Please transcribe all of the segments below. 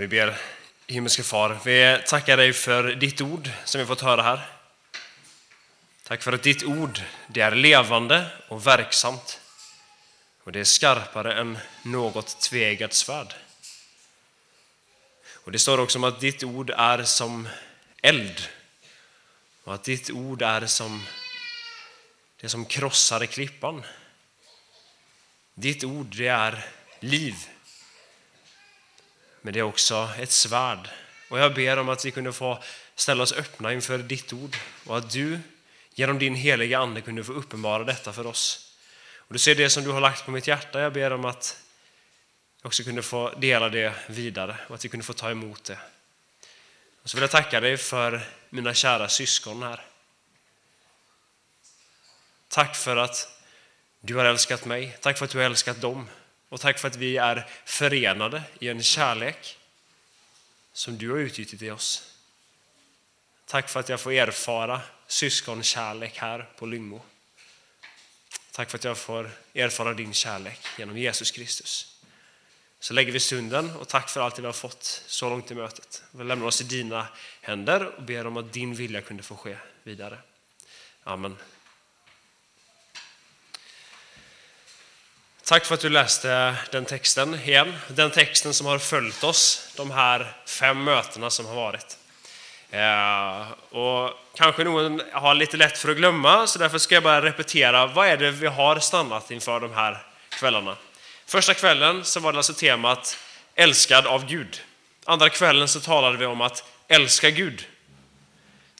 Vi ber himmelske far, vi tackar dig för ditt ord som vi fått höra här. Tack för att ditt ord det är levande och verksamt. Och det är skarpare än något tvegat svärd. Och det står också om att ditt ord är som eld. Och att ditt ord är som det som krossar klippan. Ditt ord det är liv. Men det är också ett svärd. Och jag ber om att vi kunde få ställa oss öppna inför ditt ord och att du genom din heliga Ande kunde få uppenbara detta för oss. Och du ser det som du har lagt på mitt hjärta. Jag ber om att jag också kunde få dela det vidare och att vi kunde få ta emot det. Och så vill jag tacka dig för mina kära syskon här. Tack för att du har älskat mig. Tack för att du har älskat dem. Och tack för att vi är förenade i en kärlek som du har utgjutit i oss. Tack för att jag får erfara syskonkärlek här på Lyngmo. Tack för att jag får erfara din kärlek genom Jesus Kristus. Så lägger vi stunden och tack för allt vi har fått så långt i mötet. Vi lämnar oss i dina händer och ber om att din vilja kunde få ske vidare. Amen. Tack för att du läste den texten igen. Den texten som har följt oss de här fem mötena som har varit. Eh, och kanske någon har lite lätt för att glömma, så därför ska jag bara repetera. Vad är det vi har stannat inför de här kvällarna? Första kvällen så var det alltså temat älskad av Gud. Andra kvällen så talade vi om att älska Gud.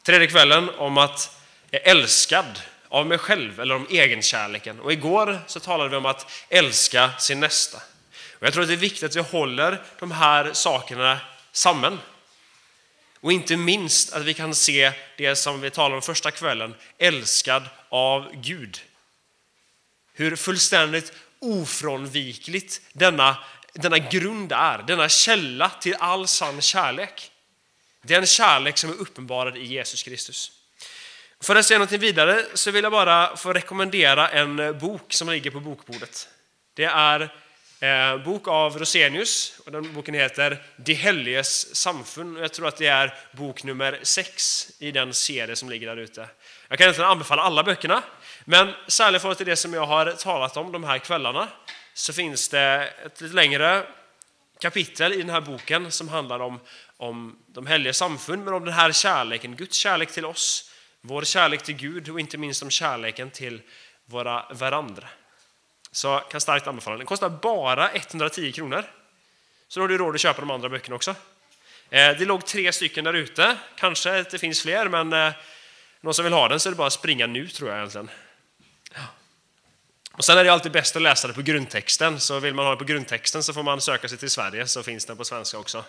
Tredje kvällen om att älskad av mig själv eller om egenkärleken. Och igår så talade vi om att älska sin nästa. Och jag tror att det är viktigt att vi håller de här sakerna samman. Och inte minst att vi kan se det som vi talade om första kvällen, älskad av Gud. Hur fullständigt ofrånvikligt denna, denna grund är, denna källa till all sann kärlek. Den kärlek som är uppenbarad i Jesus Kristus. För att säga något vidare så vill jag bara få rekommendera en eh, bok som ligger på bokbordet. Det är en bok av Rosenius och den boken heter De helges samfund. Jag tror att det är bok nummer sex i den serie som ligger där ute. Jag kan inte anbefalla alla böckerna, men särskilt för till det som jag har talat om de här kvällarna så finns det ett lite längre kapitel i den här boken som handlar om, om de heliga samfund, men om den här kärleken, Guds kärlek till oss vår kärlek till Gud och inte minst om kärleken till våra varandra. Så jag kan starkt anbefalla den. kostar bara 110 kronor. Så då har du råd att köpa de andra böckerna också. Eh, det låg tre stycken där ute. Kanske det finns fler, men eh, någon som vill ha den så är det bara att springa nu tror jag egentligen. Och sen är det alltid bäst att läsa det på grundtexten, så vill man ha det på grundtexten så får man söka sig till Sverige så finns den på svenska också.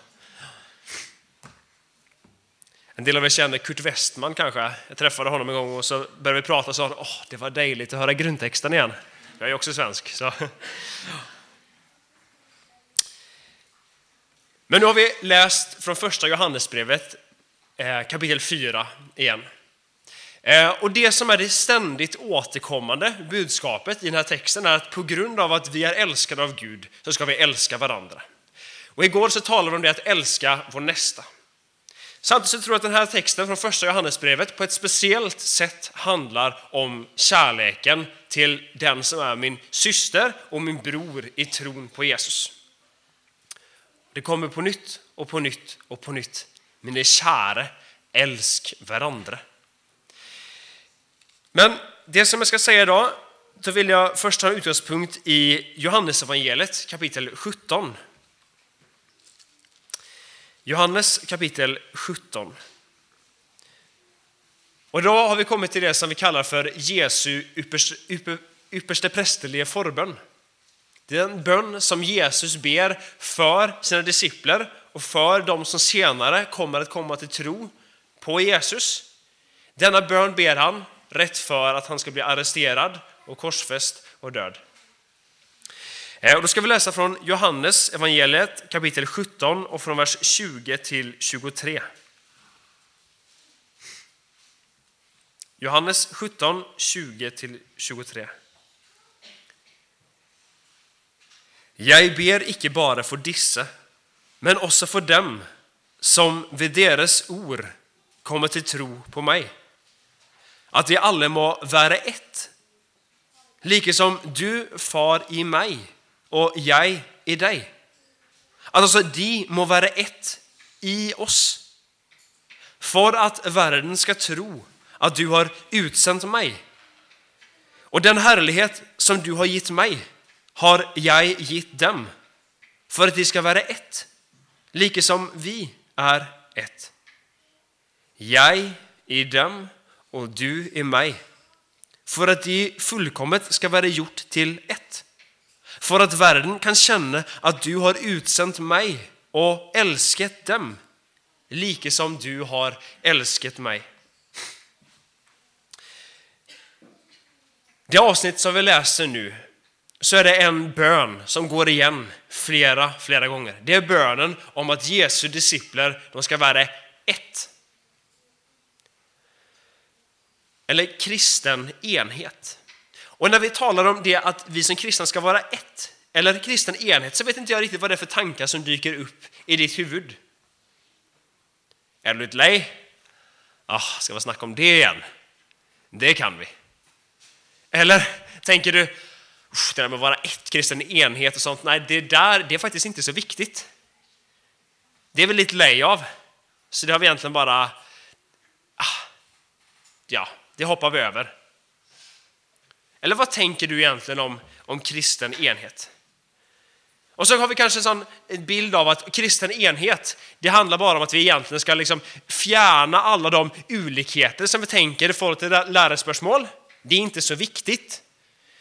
En del av er känner Kurt Westman kanske. Jag träffade honom en gång och så började vi prata och sa åh, det var dejligt att höra grundtexten igen. Jag är också svensk. Så. Men nu har vi läst från första Johannesbrevet eh, kapitel 4 igen. Eh, och det som är det ständigt återkommande budskapet i den här texten är att på grund av att vi är älskade av Gud så ska vi älska varandra. Och igår så talade vi om det att älska vår nästa. Samtidigt så tror jag att den här texten från första Johannesbrevet på ett speciellt sätt handlar om kärleken till den som är min syster och min bror i tron på Jesus. Det kommer på nytt och på nytt och på nytt. Mina kära, älsk varandra. Men det som jag ska säga idag, då vill jag först ta en utgångspunkt i Johannesevangeliet kapitel 17. Johannes kapitel 17. Och idag har vi kommit till det som vi kallar för Jesu ypperste, ypper, ypperste prästerliga förbön. Det är en bön som Jesus ber för sina discipler och för de som senare kommer att komma till tro på Jesus. Denna bön ber han rätt för att han ska bli arresterad och korsfäst och död. Eh, och då ska vi läsa från Johannes evangeliet kapitel 17 och från vers 20 till 23. Johannes 17, 20 till 23. Jag ber icke bara för disse, men också för dem som vid deras ord kommer till tro på mig. Att de alla må vara ett. Lika som du, far, i mig och jag i dig. Att alltså de må vara ett i oss. För att världen ska tro att du har utsänt mig. Och den härlighet som du har gett mig har jag gett dem. För att de ska vara ett. Lika som vi är ett. Jag i dem och du i mig. För att de fullkomligt ska vara gjort till ett. För att världen kan känna att du har utsänt mig och älskat dem, lika som du har älskat mig. Det avsnitt som vi läser nu så är det en bön som går igen flera, flera gånger. Det är bönen om att Jesu discipler de ska vara ett. Eller kristen enhet. Och när vi talar om det att vi som kristna ska vara ett, eller kristen enhet, så vet inte jag riktigt vad det är för tankar som dyker upp i ditt huvud. Är du lite lej? Ah, ska vi snacka om det igen? Det kan vi. Eller tänker du, det där med att vara ett, kristen enhet och sånt, nej det där det är faktiskt inte så viktigt. Det är väl lite lej av. Så det har vi egentligen bara, ah, ja, det hoppar vi över. Eller vad tänker du egentligen om, om kristen enhet? Och så har vi kanske en sån bild av att kristen enhet, det handlar bara om att vi egentligen ska liksom fjärna alla de olikheter som vi tänker i förhållande till lärarspörsmål. Det är inte så viktigt.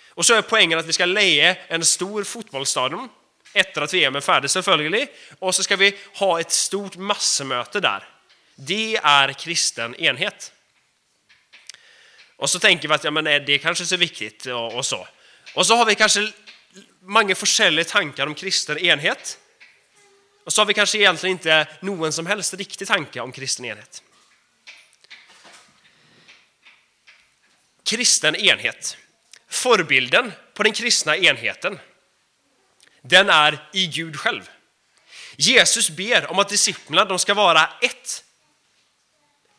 Och så är poängen att vi ska leja en stor fotbollsstadion efter att VM är färdig selvfølgelig. Och så ska vi ha ett stort massmöte där. Det är kristen enhet. Och så tänker vi att ja, men är det kanske är så viktigt och, och så. Och så har vi kanske många olika tankar om kristen enhet. Och så har vi kanske egentligen inte någon som helst riktig tanke om kristen enhet. Kristen enhet. Förbilden på den kristna enheten, den är i Gud själv. Jesus ber om att disciplerna de ska vara ett.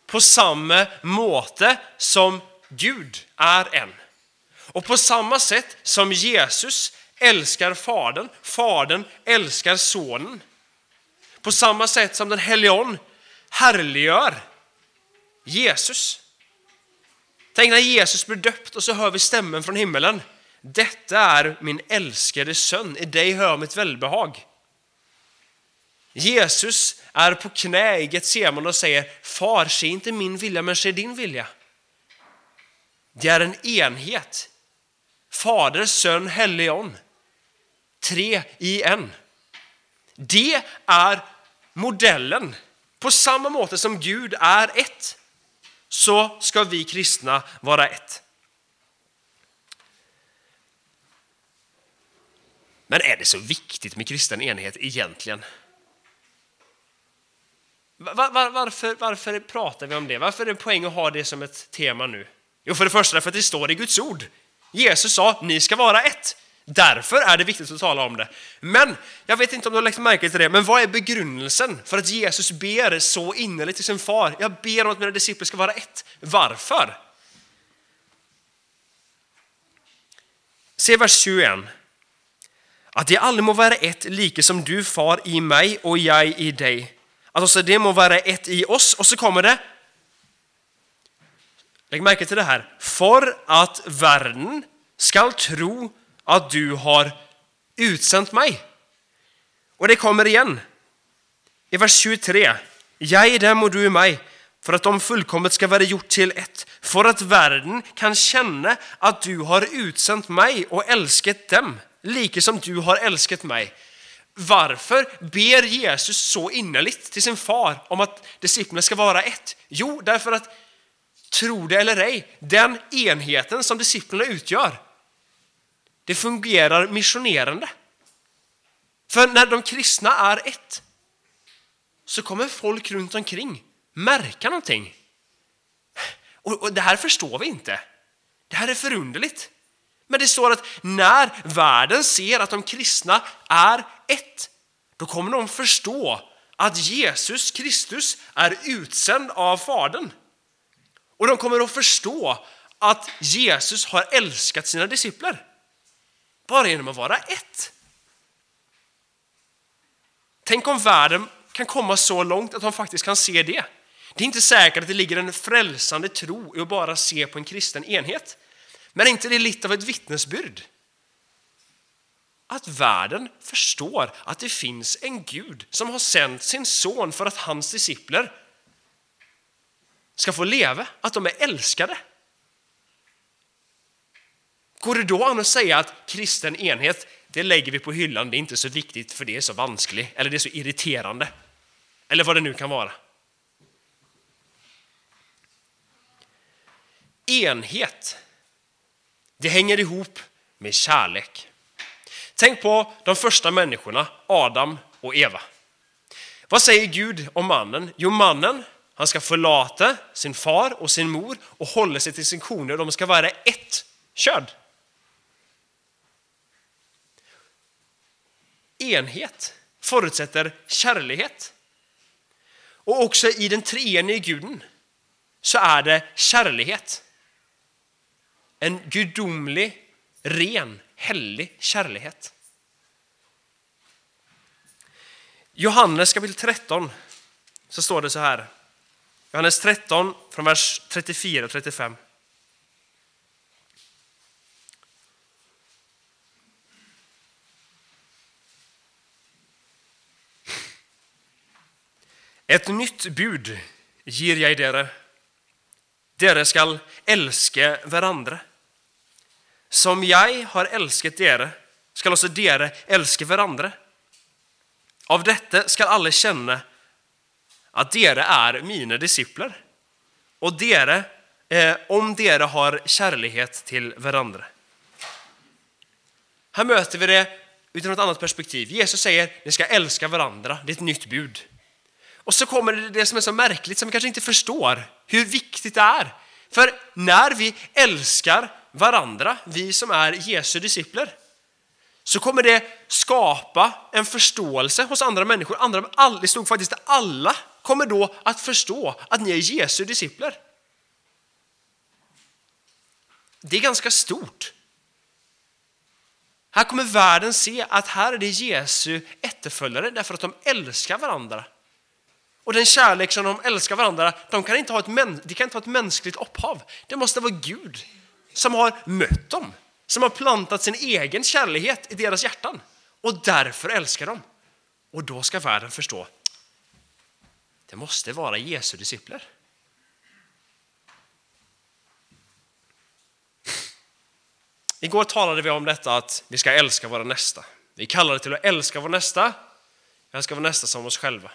På samma måte som Gud är en. Och på samma sätt som Jesus älskar Fadern, Fadern älskar Sonen. På samma sätt som den helige härliggör Jesus. Tänk när Jesus blir döpt och så hör vi stämmen från himmelen. Detta är min älskade son, i dig hör mitt välbehag. Jesus är på knä i Getsemane och säger Far, se inte min vilja men se din vilja. Det är en enhet. Fader, Son, Helion. Tre i en. Det är modellen. På samma måte som Gud är ett, så ska vi kristna vara ett. Men är det så viktigt med kristen enhet egentligen? Var, var, varför, varför pratar vi om det? Varför är det poäng att ha det som ett tema nu? Jo, för det första för att det står i Guds ord. Jesus sa, ni ska vara ett. Därför är det viktigt att tala om det. Men, jag vet inte om du har lagt märke till det, men vad är begrundelsen för att Jesus ber så innerligt till sin far? Jag ber om att mina discipler ska vara ett. Varför? Se vers 21. Att de alla må vara ett, lika som du far i mig och jag i dig. Alltså, det må vara ett i oss. Och så kommer det, Lägg märke till det här. För att världen skall tro att du har utsänt mig. Och det kommer igen. I vers 23. Jag i dem och du i mig, för att de fullkomligt ska vara gjort till ett. För att världen kan känna att du har utsänt mig och älskat dem, lika som du har älskat mig. Varför ber Jesus så innerligt till sin far om att disciplinerna ska vara ett? Jo, därför att tro det eller ej, den enheten som disciplinerna utgör, det fungerar missionerande. För när de kristna är ett så kommer folk runt omkring märka någonting. Och, och det här förstår vi inte. Det här är förunderligt. Men det står att när världen ser att de kristna är ett, då kommer de förstå att Jesus Kristus är utsänd av Fadern. Och de kommer att förstå att Jesus har älskat sina discipler. Bara genom att vara ett. Tänk om världen kan komma så långt att de faktiskt kan se det. Det är inte säkert att det ligger en frälsande tro i att bara se på en kristen enhet. Men är inte det lite av ett vittnesbyrd? Att världen förstår att det finns en Gud som har sänt sin son för att hans discipler ska få leva, att de är älskade. Går det då an att säga att kristen enhet, det lägger vi på hyllan, det är inte så viktigt för det är så vanskligt, eller det är så irriterande, eller vad det nu kan vara. Enhet, det hänger ihop med kärlek. Tänk på de första människorna, Adam och Eva. Vad säger Gud om mannen? Jo, mannen han ska förlata sin far och sin mor och hålla sig till sin kone. De ska vara ett Körd. Enhet förutsätter kärlighet. Och också i den treenige guden så är det kärlighet. En gudomlig, ren, helig kärlighet. Johannes kapitel 13 så står det så här. Johannes 13 från vers 34 och 35. Ett nytt bud ger jag dere. Dere skall älska varandra. Som jag har älskat dere skall också dere älska varandra. Av detta skall alla känna att dere är mina discipler och dere, eh, om dere har kärlighet till varandra. Här möter vi det utifrån ett annat perspektiv. Jesus säger att ni ska älska varandra, det är ett nytt bud. Och så kommer det, det som är så märkligt som vi kanske inte förstår, hur viktigt det är. För när vi älskar varandra, vi som är Jesu discipler, så kommer det skapa en förståelse hos andra människor. Andra, det stod faktiskt alla kommer då att förstå att ni är Jesu discipler. Det är ganska stort. Här kommer världen se att här är det Jesu efterföljare därför att de älskar varandra. Och den kärlek som de älskar varandra, de kan inte ha ett, de kan inte ha ett mänskligt upphav. Det måste vara Gud som har mött dem, som har plantat sin egen kärlek i deras hjärtan och därför älskar de. Och då ska världen förstå, det måste vara Jesu discipler. Igår talade vi om detta att vi ska älska våra nästa. Vi kallar det till att älska vår nästa, älska vår nästa som oss själva.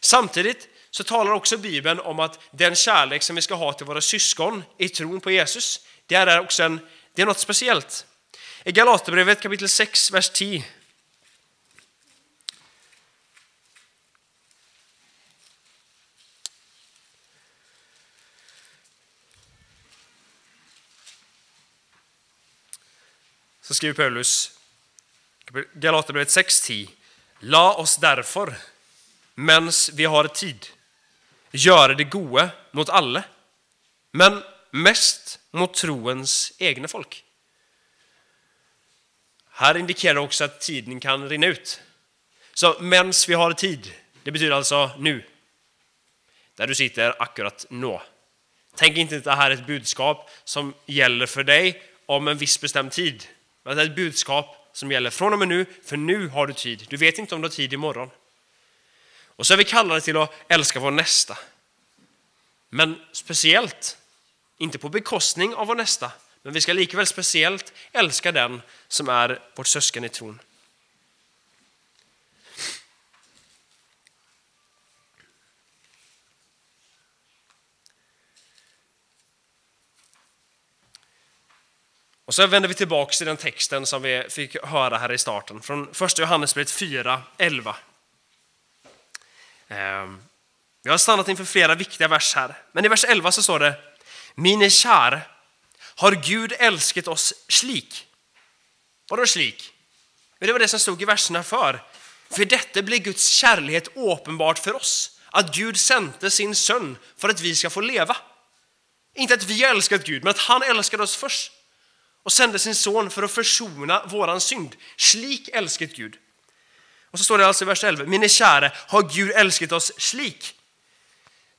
Samtidigt så talar också Bibeln om att den kärlek som vi ska ha till våra syskon i tron på Jesus, det är också en, det är något speciellt. I Galaterbrevet kapitel 6, vers 10 så skriver Paulus, Galaterbrevet 6.10. La oss därför, mens vi har tid, göra det gode mot alla, men mest mot troens egna folk. Här indikerar också att tiden kan rinna ut. Så mens vi har tid, det betyder alltså nu. Där du sitter akkurat nu. Tänk inte att det här är ett budskap som gäller för dig om en viss bestämd tid. Men det är ett budskap som gäller från och med nu, för nu har du tid. Du vet inte om du har tid imorgon. Och så är vi kallade till att älska vår nästa. Men speciellt, inte på bekostning av vår nästa, men vi ska likväl speciellt älska den som är vårt syskon i tron. Och så vänder vi tillbaka till den texten som vi fick höra här i starten, från första Johannesbrevet 4, 11. Ehm, vi har stannat inför flera viktiga vers här, men i vers 11 så står det Mine kär, har Gud älskat oss slik? Vadå slik? Det var det som stod i verserna för. För detta blir Guds kärlek uppenbart för oss, att Gud sände sin son för att vi ska få leva. Inte att vi har älskat Gud, men att han älskade oss först och sände sin son för att försona våran synd. Slik älskat Gud. Och så står det alltså i vers 11, Mina kära, har Gud älskat oss slik?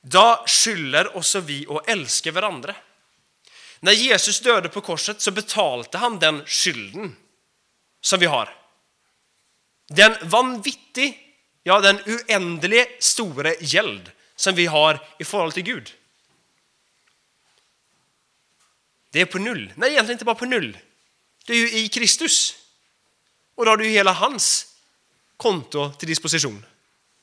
Då skyller också vi och älskar varandra. När Jesus döde på korset så betalade han den skylden som vi har. Den vanvittig, ja den oändliga stora gäld som vi har i förhållande till Gud. Det är på null. Nej, egentligen inte bara på null. Det är ju i Kristus. Och då har du ju hela hans konto till disposition.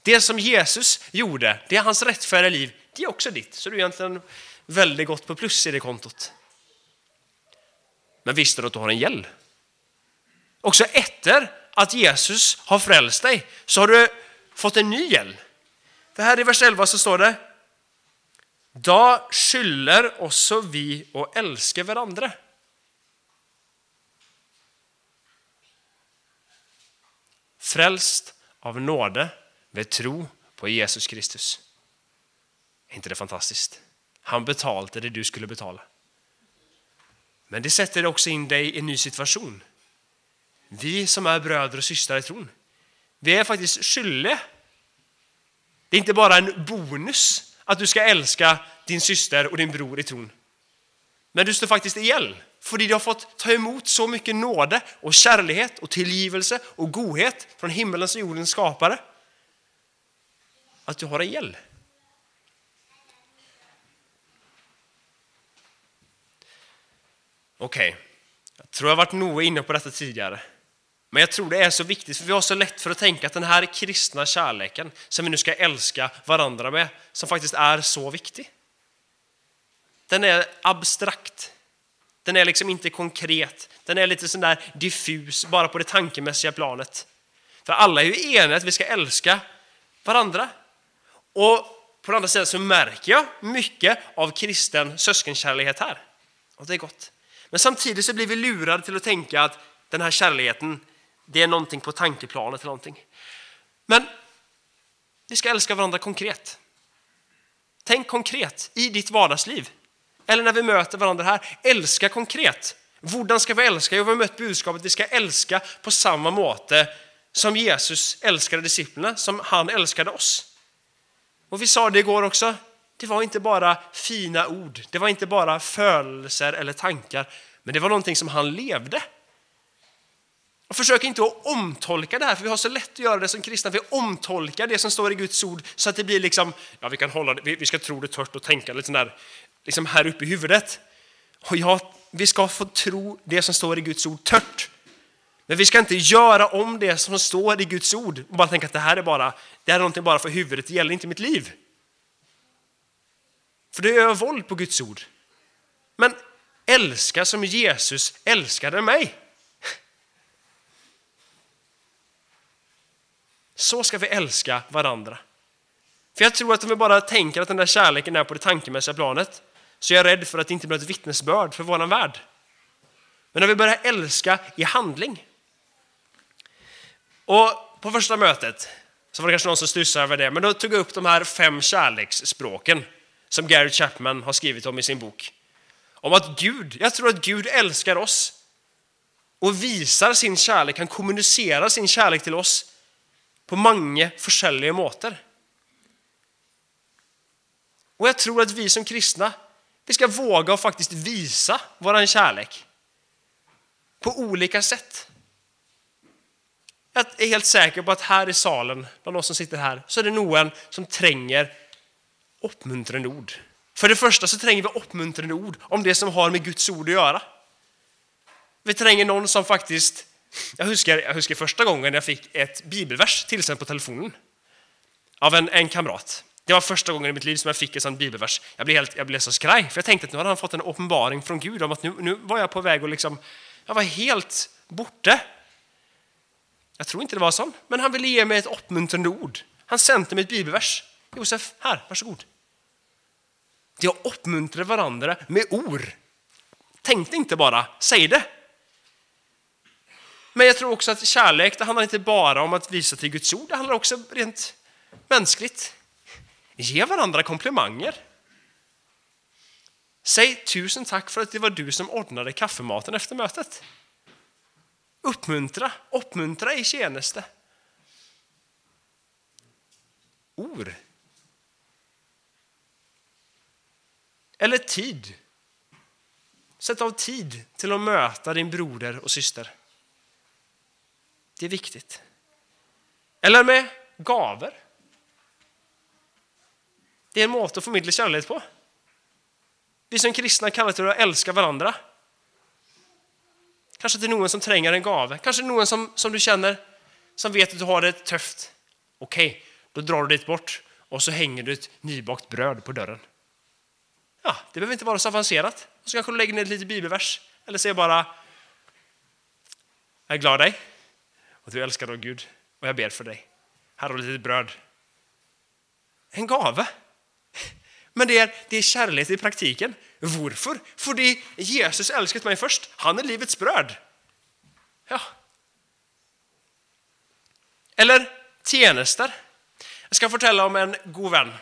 Det som Jesus gjorde, det är hans rättfärdiga liv, det är också ditt. Så du är egentligen väldigt gott på plus i det kontot. Men visste du att du har en gäll? Också efter att Jesus har frälst dig så har du fått en ny gäll. För här i vers 11 så står det då skyller också vi och älskar varandra. Frälst av nåde med tro på Jesus Kristus. Är inte det fantastiskt? Han betalade det du skulle betala. Men det sätter också in dig i en ny situation. Vi som är bröder och systrar i tron, vi är faktiskt skyldiga. Det är inte bara en bonus att du ska älska din syster och din bror i tron. Men du står faktiskt ihjäl, för du har fått ta emot så mycket nåde och kärlighet och tillgivelse och godhet från himmelens och jordens skapare att du har ihjäl. Okej, okay. jag tror jag varit nog inne på detta tidigare. Men jag tror det är så viktigt, för vi har så lätt för att tänka att den här kristna kärleken som vi nu ska älska varandra med, som faktiskt är så viktig. Den är abstrakt. Den är liksom inte konkret. Den är lite sån där diffus, bara på det tankemässiga planet. För alla är ju eniga att vi ska älska varandra. Och på den andra sidan så märker jag mycket av kristen syskonkärlighet här. Och det är gott. Men samtidigt så blir vi lurade till att tänka att den här kärleken, det är någonting på tankeplanet eller någonting. Men vi ska älska varandra konkret. Tänk konkret i ditt vardagsliv. Eller när vi möter varandra här, älska konkret. Hur ska vi älska? Jo, vi har mött budskapet att vi ska älska på samma måte som Jesus älskade disciplinerna, som han älskade oss. Och vi sa det igår också, det var inte bara fina ord, det var inte bara födelser eller tankar, men det var någonting som han levde. Och försök inte att omtolka det här, för vi har så lätt att göra det som kristna. Vi omtolkar det som står i Guds ord så att det blir liksom, ja vi kan hålla det, vi, ska tro det tört och tänka lite där, liksom här uppe i huvudet. Och ja, vi ska få tro det som står i Guds ord tört. Men vi ska inte göra om det som står i Guds ord och bara tänka att det här är bara, det här är någonting bara för huvudet, det gäller inte mitt liv. För det är våld på Guds ord. Men älska som Jesus älskade mig. Så ska vi älska varandra. För jag tror att om vi bara tänker att den där kärleken är på det tankemässiga planet så är jag rädd för att det inte blir ett vittnesbörd för våran värld. Men när vi börjar älska i handling. Och på första mötet så var det kanske någon som stussade över det, men då tog jag upp de här fem kärleksspråken som Gary Chapman har skrivit om i sin bok. Om att Gud, jag tror att Gud älskar oss och visar sin kärlek, han kommunicerar sin kärlek till oss på många olika måter. Och jag tror att vi som kristna, vi ska våga och faktiskt visa våran kärlek på olika sätt. Jag är helt säker på att här i salen, bland oss som sitter här, så är det någon som tränger uppmuntrande ord. För det första så tränger vi uppmuntrande ord om det som har med Guds ord att göra. Vi tränger någon som faktiskt, jag husker, jag husker första gången jag fick ett bibelvers tillsänt på telefonen av en, en kamrat. Det var första gången i mitt liv som jag fick en sån bibelvers. Jag blev, helt, jag blev så skraj, för jag tänkte att nu hade han fått en uppenbaring från Gud om att nu, nu var jag på väg och liksom, jag var helt borta. Jag tror inte det var så, men han ville ge mig ett uppmuntrande ord. Han sände mig ett bibelvers. Josef, här, varsågod De att uppmuntra varandra med ord. Tänk inte bara, säg det. Men jag tror också att kärlek, det handlar inte bara om att visa till Guds ord, det handlar också rent mänskligt. Ge varandra komplimanger. Säg tusen tack för att det var du som ordnade kaffematen efter mötet. Uppmuntra, uppmuntra i tjänste. Or. Eller tid. Sätt av tid till att möta din broder och syster. Det är viktigt. Eller med gaver. Det är en måte att förmedla kärlek på. Vi som kristna kallar till att älska varandra. Kanske till någon som tränger en gave. Kanske någon som, som du känner som vet att du har det tufft. Okej, okay, då drar du dit bort och så hänger du ett nybakt bröd på dörren. Ja, det behöver inte vara så avancerat. Och så kanske du lägger ner lite bibelvers. Eller säger bara Jag är glad dig att du älskar av Gud och jag ber för dig. Här har du lite bröd. En gave. Men det är, det är kärlek i praktiken. Varför? För Jesus älskat mig först. Han är livets bröd. Ja. Eller tjänster. Jag ska fortälla om en god vän.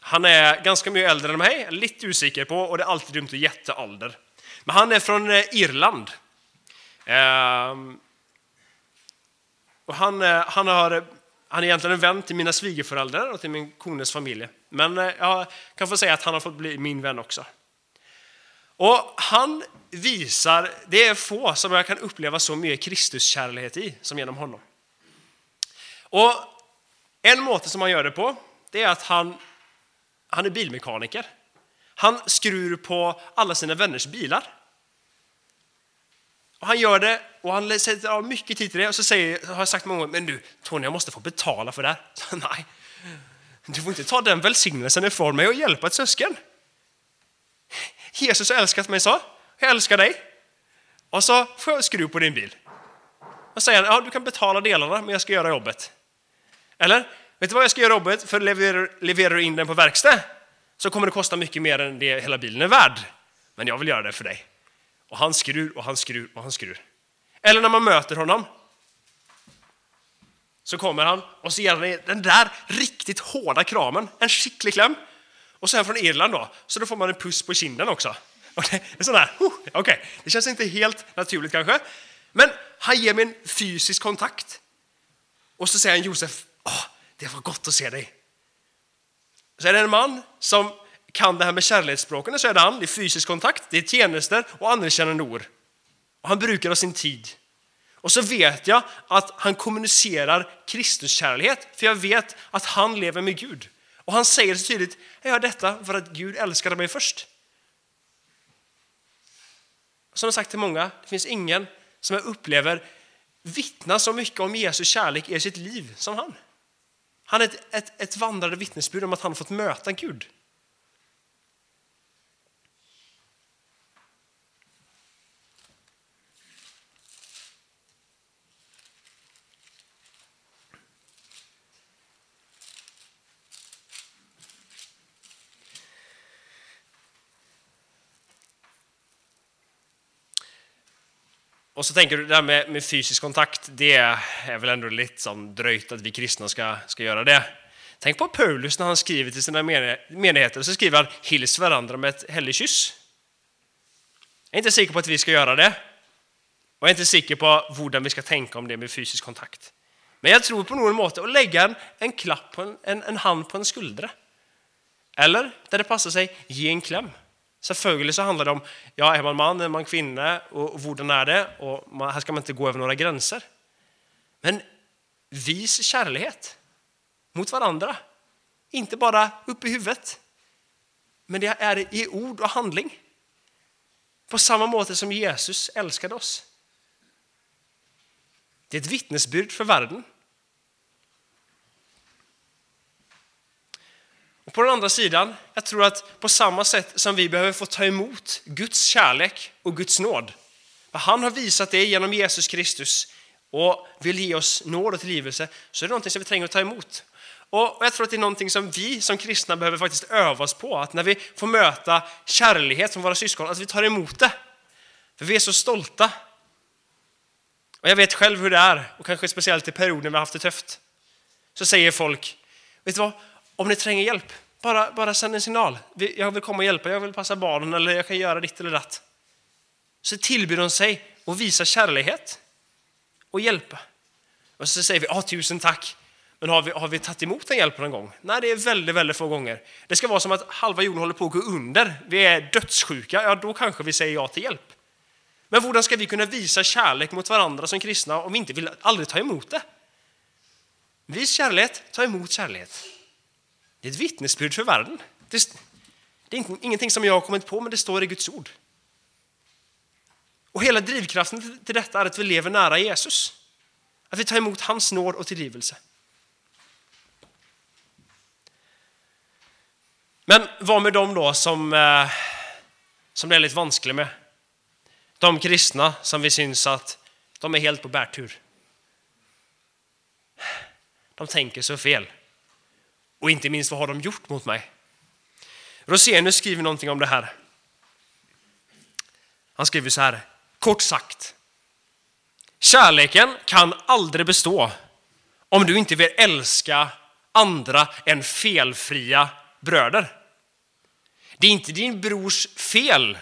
Han är ganska mycket äldre än mig, lite osäker på, och det är alltid dumt att gätta ålder. Men han är från eh, Irland. Ehm, och han, eh, han, har, han är egentligen en vän till mina svigerföräldrar och till min kones familj. Men eh, jag kan få säga att han har fått bli min vän också. Och han visar, det är få som jag kan uppleva så mycket Kristuskärlighet i som genom honom. Och en måte som han gör det på, det är att han, han är bilmekaniker. Han skruvar på alla sina vänners bilar. Och han gör det och han sätter av mycket tid till det och så säger, har jag sagt många gånger, men du Tony, jag måste få betala för det här. Så, nej, du får inte ta den välsignelsen ifrån mig och hjälpa ett sösken. Jesus har älskat mig så, jag älskar dig. Och så får jag skruv på din bil. Och säger ja du kan betala delarna men jag ska göra jobbet. Eller, vet du vad jag ska göra jobbet för levererar, leverar du in den på verkstad så kommer det kosta mycket mer än det hela bilen är värd. Men jag vill göra det för dig. Och han skrur och han skrur och han skrur. Eller när man möter honom. Så kommer han och så ger han den där riktigt hårda kramen, en skicklig kläm. Och så är han från Irland då, så då får man en puss på kinden också. Och det är sån här, okej, okay. det känns inte helt naturligt kanske. Men han ger mig en fysisk kontakt. Och så säger han Josef, oh, det var gott att se dig. Så är det en man som kan det här med kärleksspråken, så är det han, det är fysisk kontakt, det är tjänster och anerkännande ord. Och han brukar av sin tid. Och så vet jag att han kommunicerar Kristuskärlighet, för jag vet att han lever med Gud. Och han säger så tydligt, jag gör detta för att Gud älskade mig först. Som jag sagt till många, det finns ingen som jag upplever vittnar så mycket om Jesus kärlek i sitt liv som han. Han är ett, ett, ett vandrande vittnesbörd om att han har fått möta Gud. Och så tänker du, det här med, med, fysisk kontakt, det är väl ändå lite som dröjt att vi kristna ska, ska göra det. Tänk på Paulus när han skriver till sina menigheter, så skriver han hils varandra med ett helgkyss. Jag är inte säker på att vi ska göra det. Och jag är inte säker på hur vi ska tänka om det med fysisk kontakt. Men jag tror på någon måte att lägga en, en klapp, på en, en, en hand på en skuldra. Eller, där det passar sig, ge en kläm. Selvfølgelig så handlar det om ja, är man man, är man kvinna och hur är det? Och man, här ska man inte gå över några gränser. Men vis kärlighet mot varandra. Inte bara upp i huvudet, men det är i ord och handling. På samma måte som Jesus älskade oss. Det är ett vittnesbyrd för världen. Och på den andra sidan, jag tror att på samma sätt som vi behöver få ta emot Guds kärlek och Guds nåd, han har visat det genom Jesus Kristus och vill ge oss nåd och tillgivelse, så är det någonting som vi tränger att ta emot. Och jag tror att det är någonting som vi som kristna behöver faktiskt öva oss på, att när vi får möta kärlighet från våra syskon, att vi tar emot det. För vi är så stolta. Och jag vet själv hur det är, och kanske speciellt i perioder vi har haft det tufft. Så säger folk, vet du vad, om ni tränger hjälp, bara, bara sänd en signal. Jag vill komma och hjälpa, jag vill passa barnen eller jag kan göra ditt eller datt. Så tillbyr de sig och visar kärlighet och hjälpa. Och så säger vi, ja tusen tack, men har vi, har vi tagit emot den hjälpen någon gång? Nej, det är väldigt, väldigt få gånger. Det ska vara som att halva jorden håller på att gå under. Vi är dödssjuka, ja då kanske vi säger ja till hjälp. Men hur ska vi kunna visa kärlek mot varandra som kristna om vi inte vill aldrig ta emot det? Vis kärlek, ta emot kärlek. Det är ett vittnesbörd för världen. Det, det är ingenting som jag har kommit på, men det står i Guds ord. Och hela drivkraften till detta är att vi lever nära Jesus. Att vi tar emot hans nåd och tillgivelse. Men vad med dem då som, eh, som det är lite vanskligt med? De kristna som vi syns att de är helt på bärtur. De tänker så fel. Och inte minst, vad har de gjort mot mig? Rosenius skriver någonting om det här. Han skriver så här, kort sagt. Kärleken kan aldrig bestå om du inte vill älska andra än felfria bröder. Det är inte din brors fel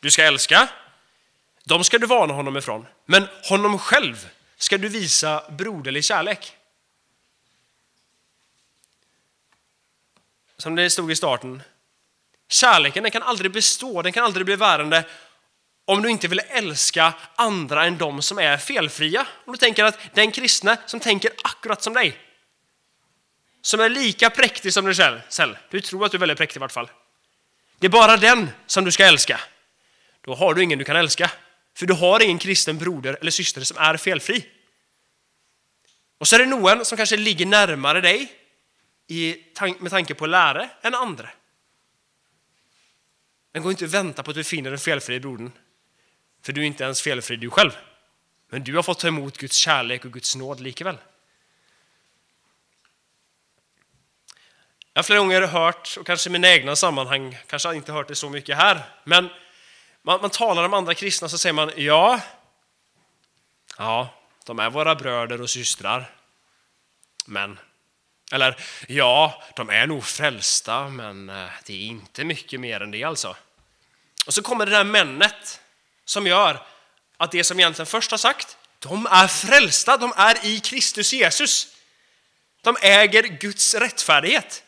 du ska älska. De ska du varna honom ifrån. Men honom själv ska du visa broderlig kärlek. Som det stod i starten. Kärleken den kan aldrig bestå, den kan aldrig bli värande om du inte vill älska andra än de som är felfria. Om du tänker att den kristne som tänker akkurat som dig, som är lika präktig som dig själv, du tror att du är väldigt präktig i vart fall. Det är bara den som du ska älska. Då har du ingen du kan älska. För du har ingen kristen broder eller syster som är felfri. Och så är det någon som kanske ligger närmare dig med tanke på lära än andra. Men gå inte och vänta på att du finner den felfria brodern. För du är inte ens felfri du själv. Men du har fått ta emot Guds kärlek och Guds nåd likaväl. Jag har flera gånger hört, och kanske i mina egna sammanhang, kanske inte hört det så mycket här, men man, man talar om andra kristna så säger man ja, ja, de är våra bröder och systrar. Men, eller ja, de är nog frälsta, men eh, det är inte mycket mer än det alltså. Och så kommer det där männet som gör att det som egentligen först har sagt, de är frälsta, de är i Kristus Jesus. De äger Guds rättfärdighet.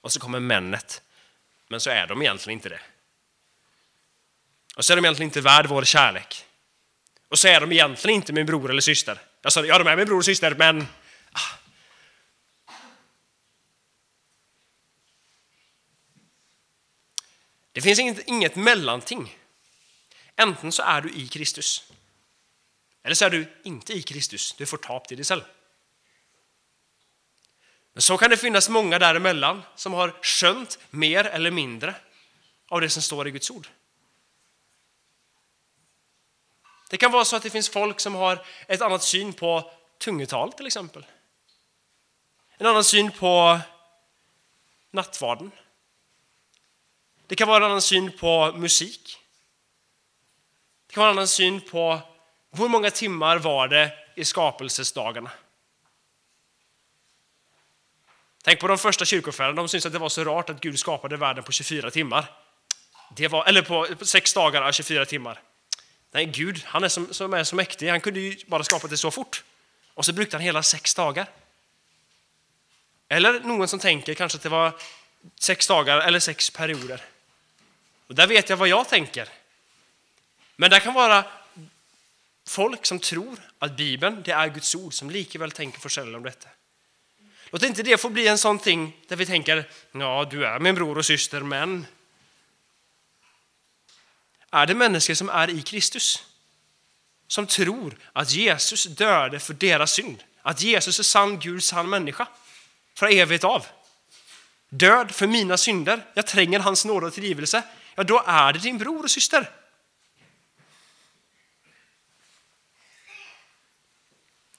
Och så kommer männet. Men så är de egentligen inte det. Och så är de egentligen inte värd vår kärlek. Och så är de egentligen inte min bror eller syster. Jag sa, ja de är min bror och syster, men... Ah. Det finns inget, inget mellanting. Enten så är du i Kristus. Eller så är du inte i Kristus. Du får tap till dig själv. Men så kan det finnas många däremellan som har skönt mer eller mindre av det som står i Guds ord. Det kan vara så att det finns folk som har ett annat syn på tungetal till exempel. En annan syn på nattvarden. Det kan vara en annan syn på musik. Det kan vara en annan syn på hur många timmar var det i skapelsesdagarna. Tänk på de första kyrkofäderna, de syns att det var så rart att Gud skapade världen på 24 timmar. Det var, eller på, sex dagar, 24 timmar. Nej, Gud, han är som, som är så mäktig, han kunde ju bara skapa det så fort. Och så brukade han hela sex dagar. Eller någon som tänker kanske att det var sex dagar eller sex perioder. Och där vet jag vad jag tänker. Men det kan vara folk som tror att Bibeln det är Guds ord som likaväl tänker för sig om detta. Låt inte det få bli en sån ting där vi tänker, ja du är min bror och syster, men är det människor som är i Kristus. Som tror att Jesus döde för deras synd. Att Jesus är sann Gud, sann människa. För evigt av. Död för mina synder. Jag tränger hans nåd och tillgivelse. Ja, då är det din bror och syster.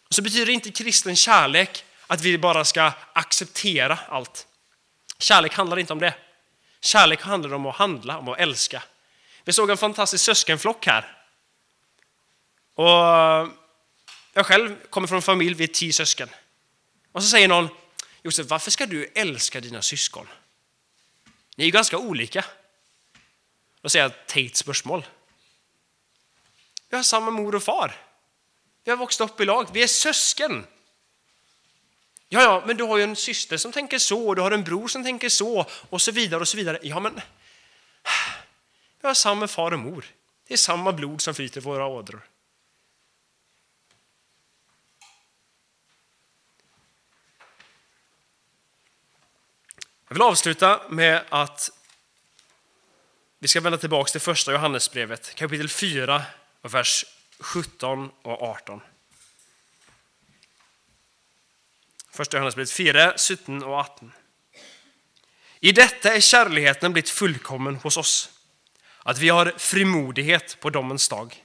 Så betyder inte kristen kärlek att vi bara ska acceptera allt. Kärlek handlar inte om det. Kärlek handlar om att handla, om att älska. Vi såg en fantastisk söskenflock här. Och Jag själv kommer från en familj, vi är tio sösken. Och så säger någon, Josef, varför ska du älska dina syskon? Ni är ju ganska olika. Då säger jag, teit spörsmål. Vi har samma mor och far. Vi har vuxit upp i lag. Vi är syskon. Ja, ja, men du har ju en syster som tänker så, och du har en bror som tänker så, och så vidare och så vidare. Ja, men vi har samma far och mor. Det är samma blod som flyter i våra ådror. Jag vill avsluta med att vi ska vända tillbaka till första Johannesbrevet, kapitel 4, vers 17 och 18. Första Johannesbrevet 4, 17 och 18. I detta är kärleken blivit fullkommen hos oss, att vi har frimodighet på domens dag.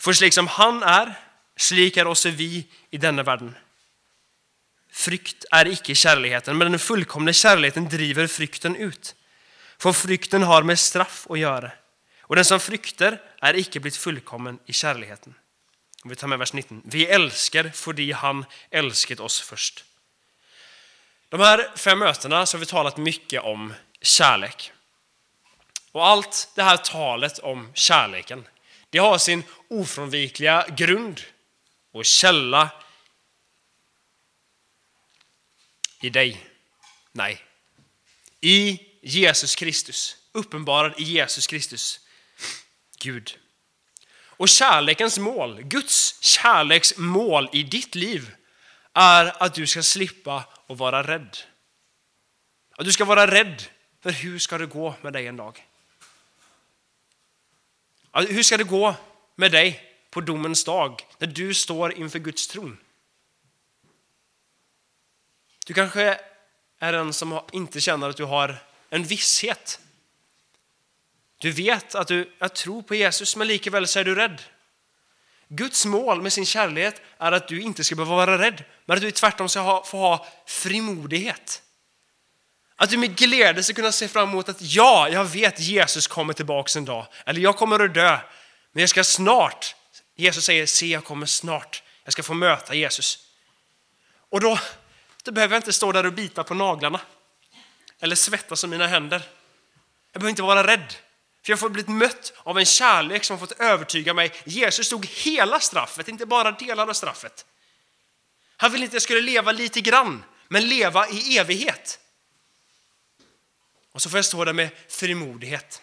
För slik som han är, slik är också vi i denna världen. Frykt är icke kärleken, men den fullkomna kärleken driver frykten ut. För frykten har med straff att göra. Och den som frykter är icke blivit fullkommen i kärleken. Vi tar med vers 19. Vi älskar för han älskat oss först. De här fem mötena så har vi talat mycket om kärlek. Och allt det här talet om kärleken, det har sin ofrånvikliga grund och källa i dig. Nej. I Jesus Kristus. Uppenbarad i Jesus Kristus. Gud. Och kärlekens mål, Guds kärleks mål i ditt liv är att du ska slippa att vara rädd. Att du ska vara rädd för hur ska det gå med dig en dag? Hur ska det gå med dig på domens dag när du står inför Guds tron? Du kanske är den som inte känner att du har en visshet. Du vet att du att tror på Jesus, men likväl så är du rädd. Guds mål med sin kärlek är att du inte ska behöva vara rädd, men att du tvärtom ska ha, få ha frimodighet. Att du med glädje ska kunna se fram emot att ja, jag vet Jesus kommer tillbaka en dag. Eller jag kommer att dö, men jag ska snart. Jesus säger, se jag kommer snart. Jag ska få möta Jesus. Och då, då behöver jag inte stå där och bita på naglarna. Eller svettas om mina händer. Jag behöver inte vara rädd. För jag har blivit mött av en kärlek som har fått övertyga mig. Jesus tog hela straffet, inte bara delar av straffet. Han ville inte att jag skulle leva lite grann, men leva i evighet. Och så får jag stå där med frimodighet.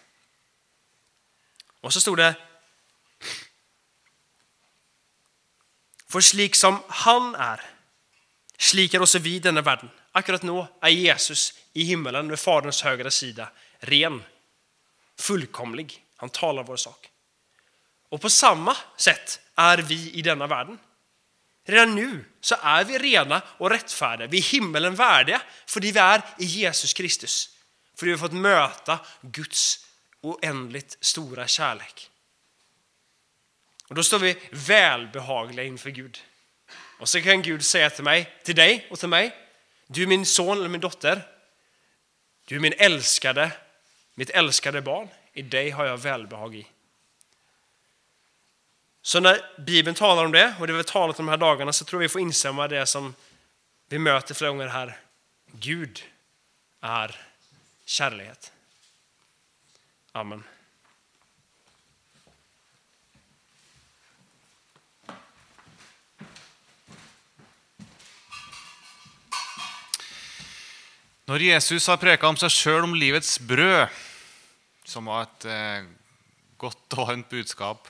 Och så stod det För slik som han är, slik är också vi denna världen. Akkurat nu är Jesus i himmelen med Faderns högra sida ren fullkomlig. Han talar vår sak. Och på samma sätt är vi i denna världen. Redan nu så är vi rena och rättfärdiga. Vi är himmelen värdiga för vi är i Jesus Kristus. För vi har fått möta Guds oändligt stora kärlek. Och då står vi välbehagliga inför Gud. Och så kan Gud säga till mig, till dig och till mig, du är min son eller min dotter. Du är min älskade mitt älskade barn, i dig har jag välbehag i. Så när Bibeln talar om det, och det vi har talat om de här dagarna, så tror jag vi får instämma det som vi möter flera gånger här. Gud är kärlek. Amen. När Jesus har prekat om sig själv om livets bröd som var ett eh, gott och varmt budskap,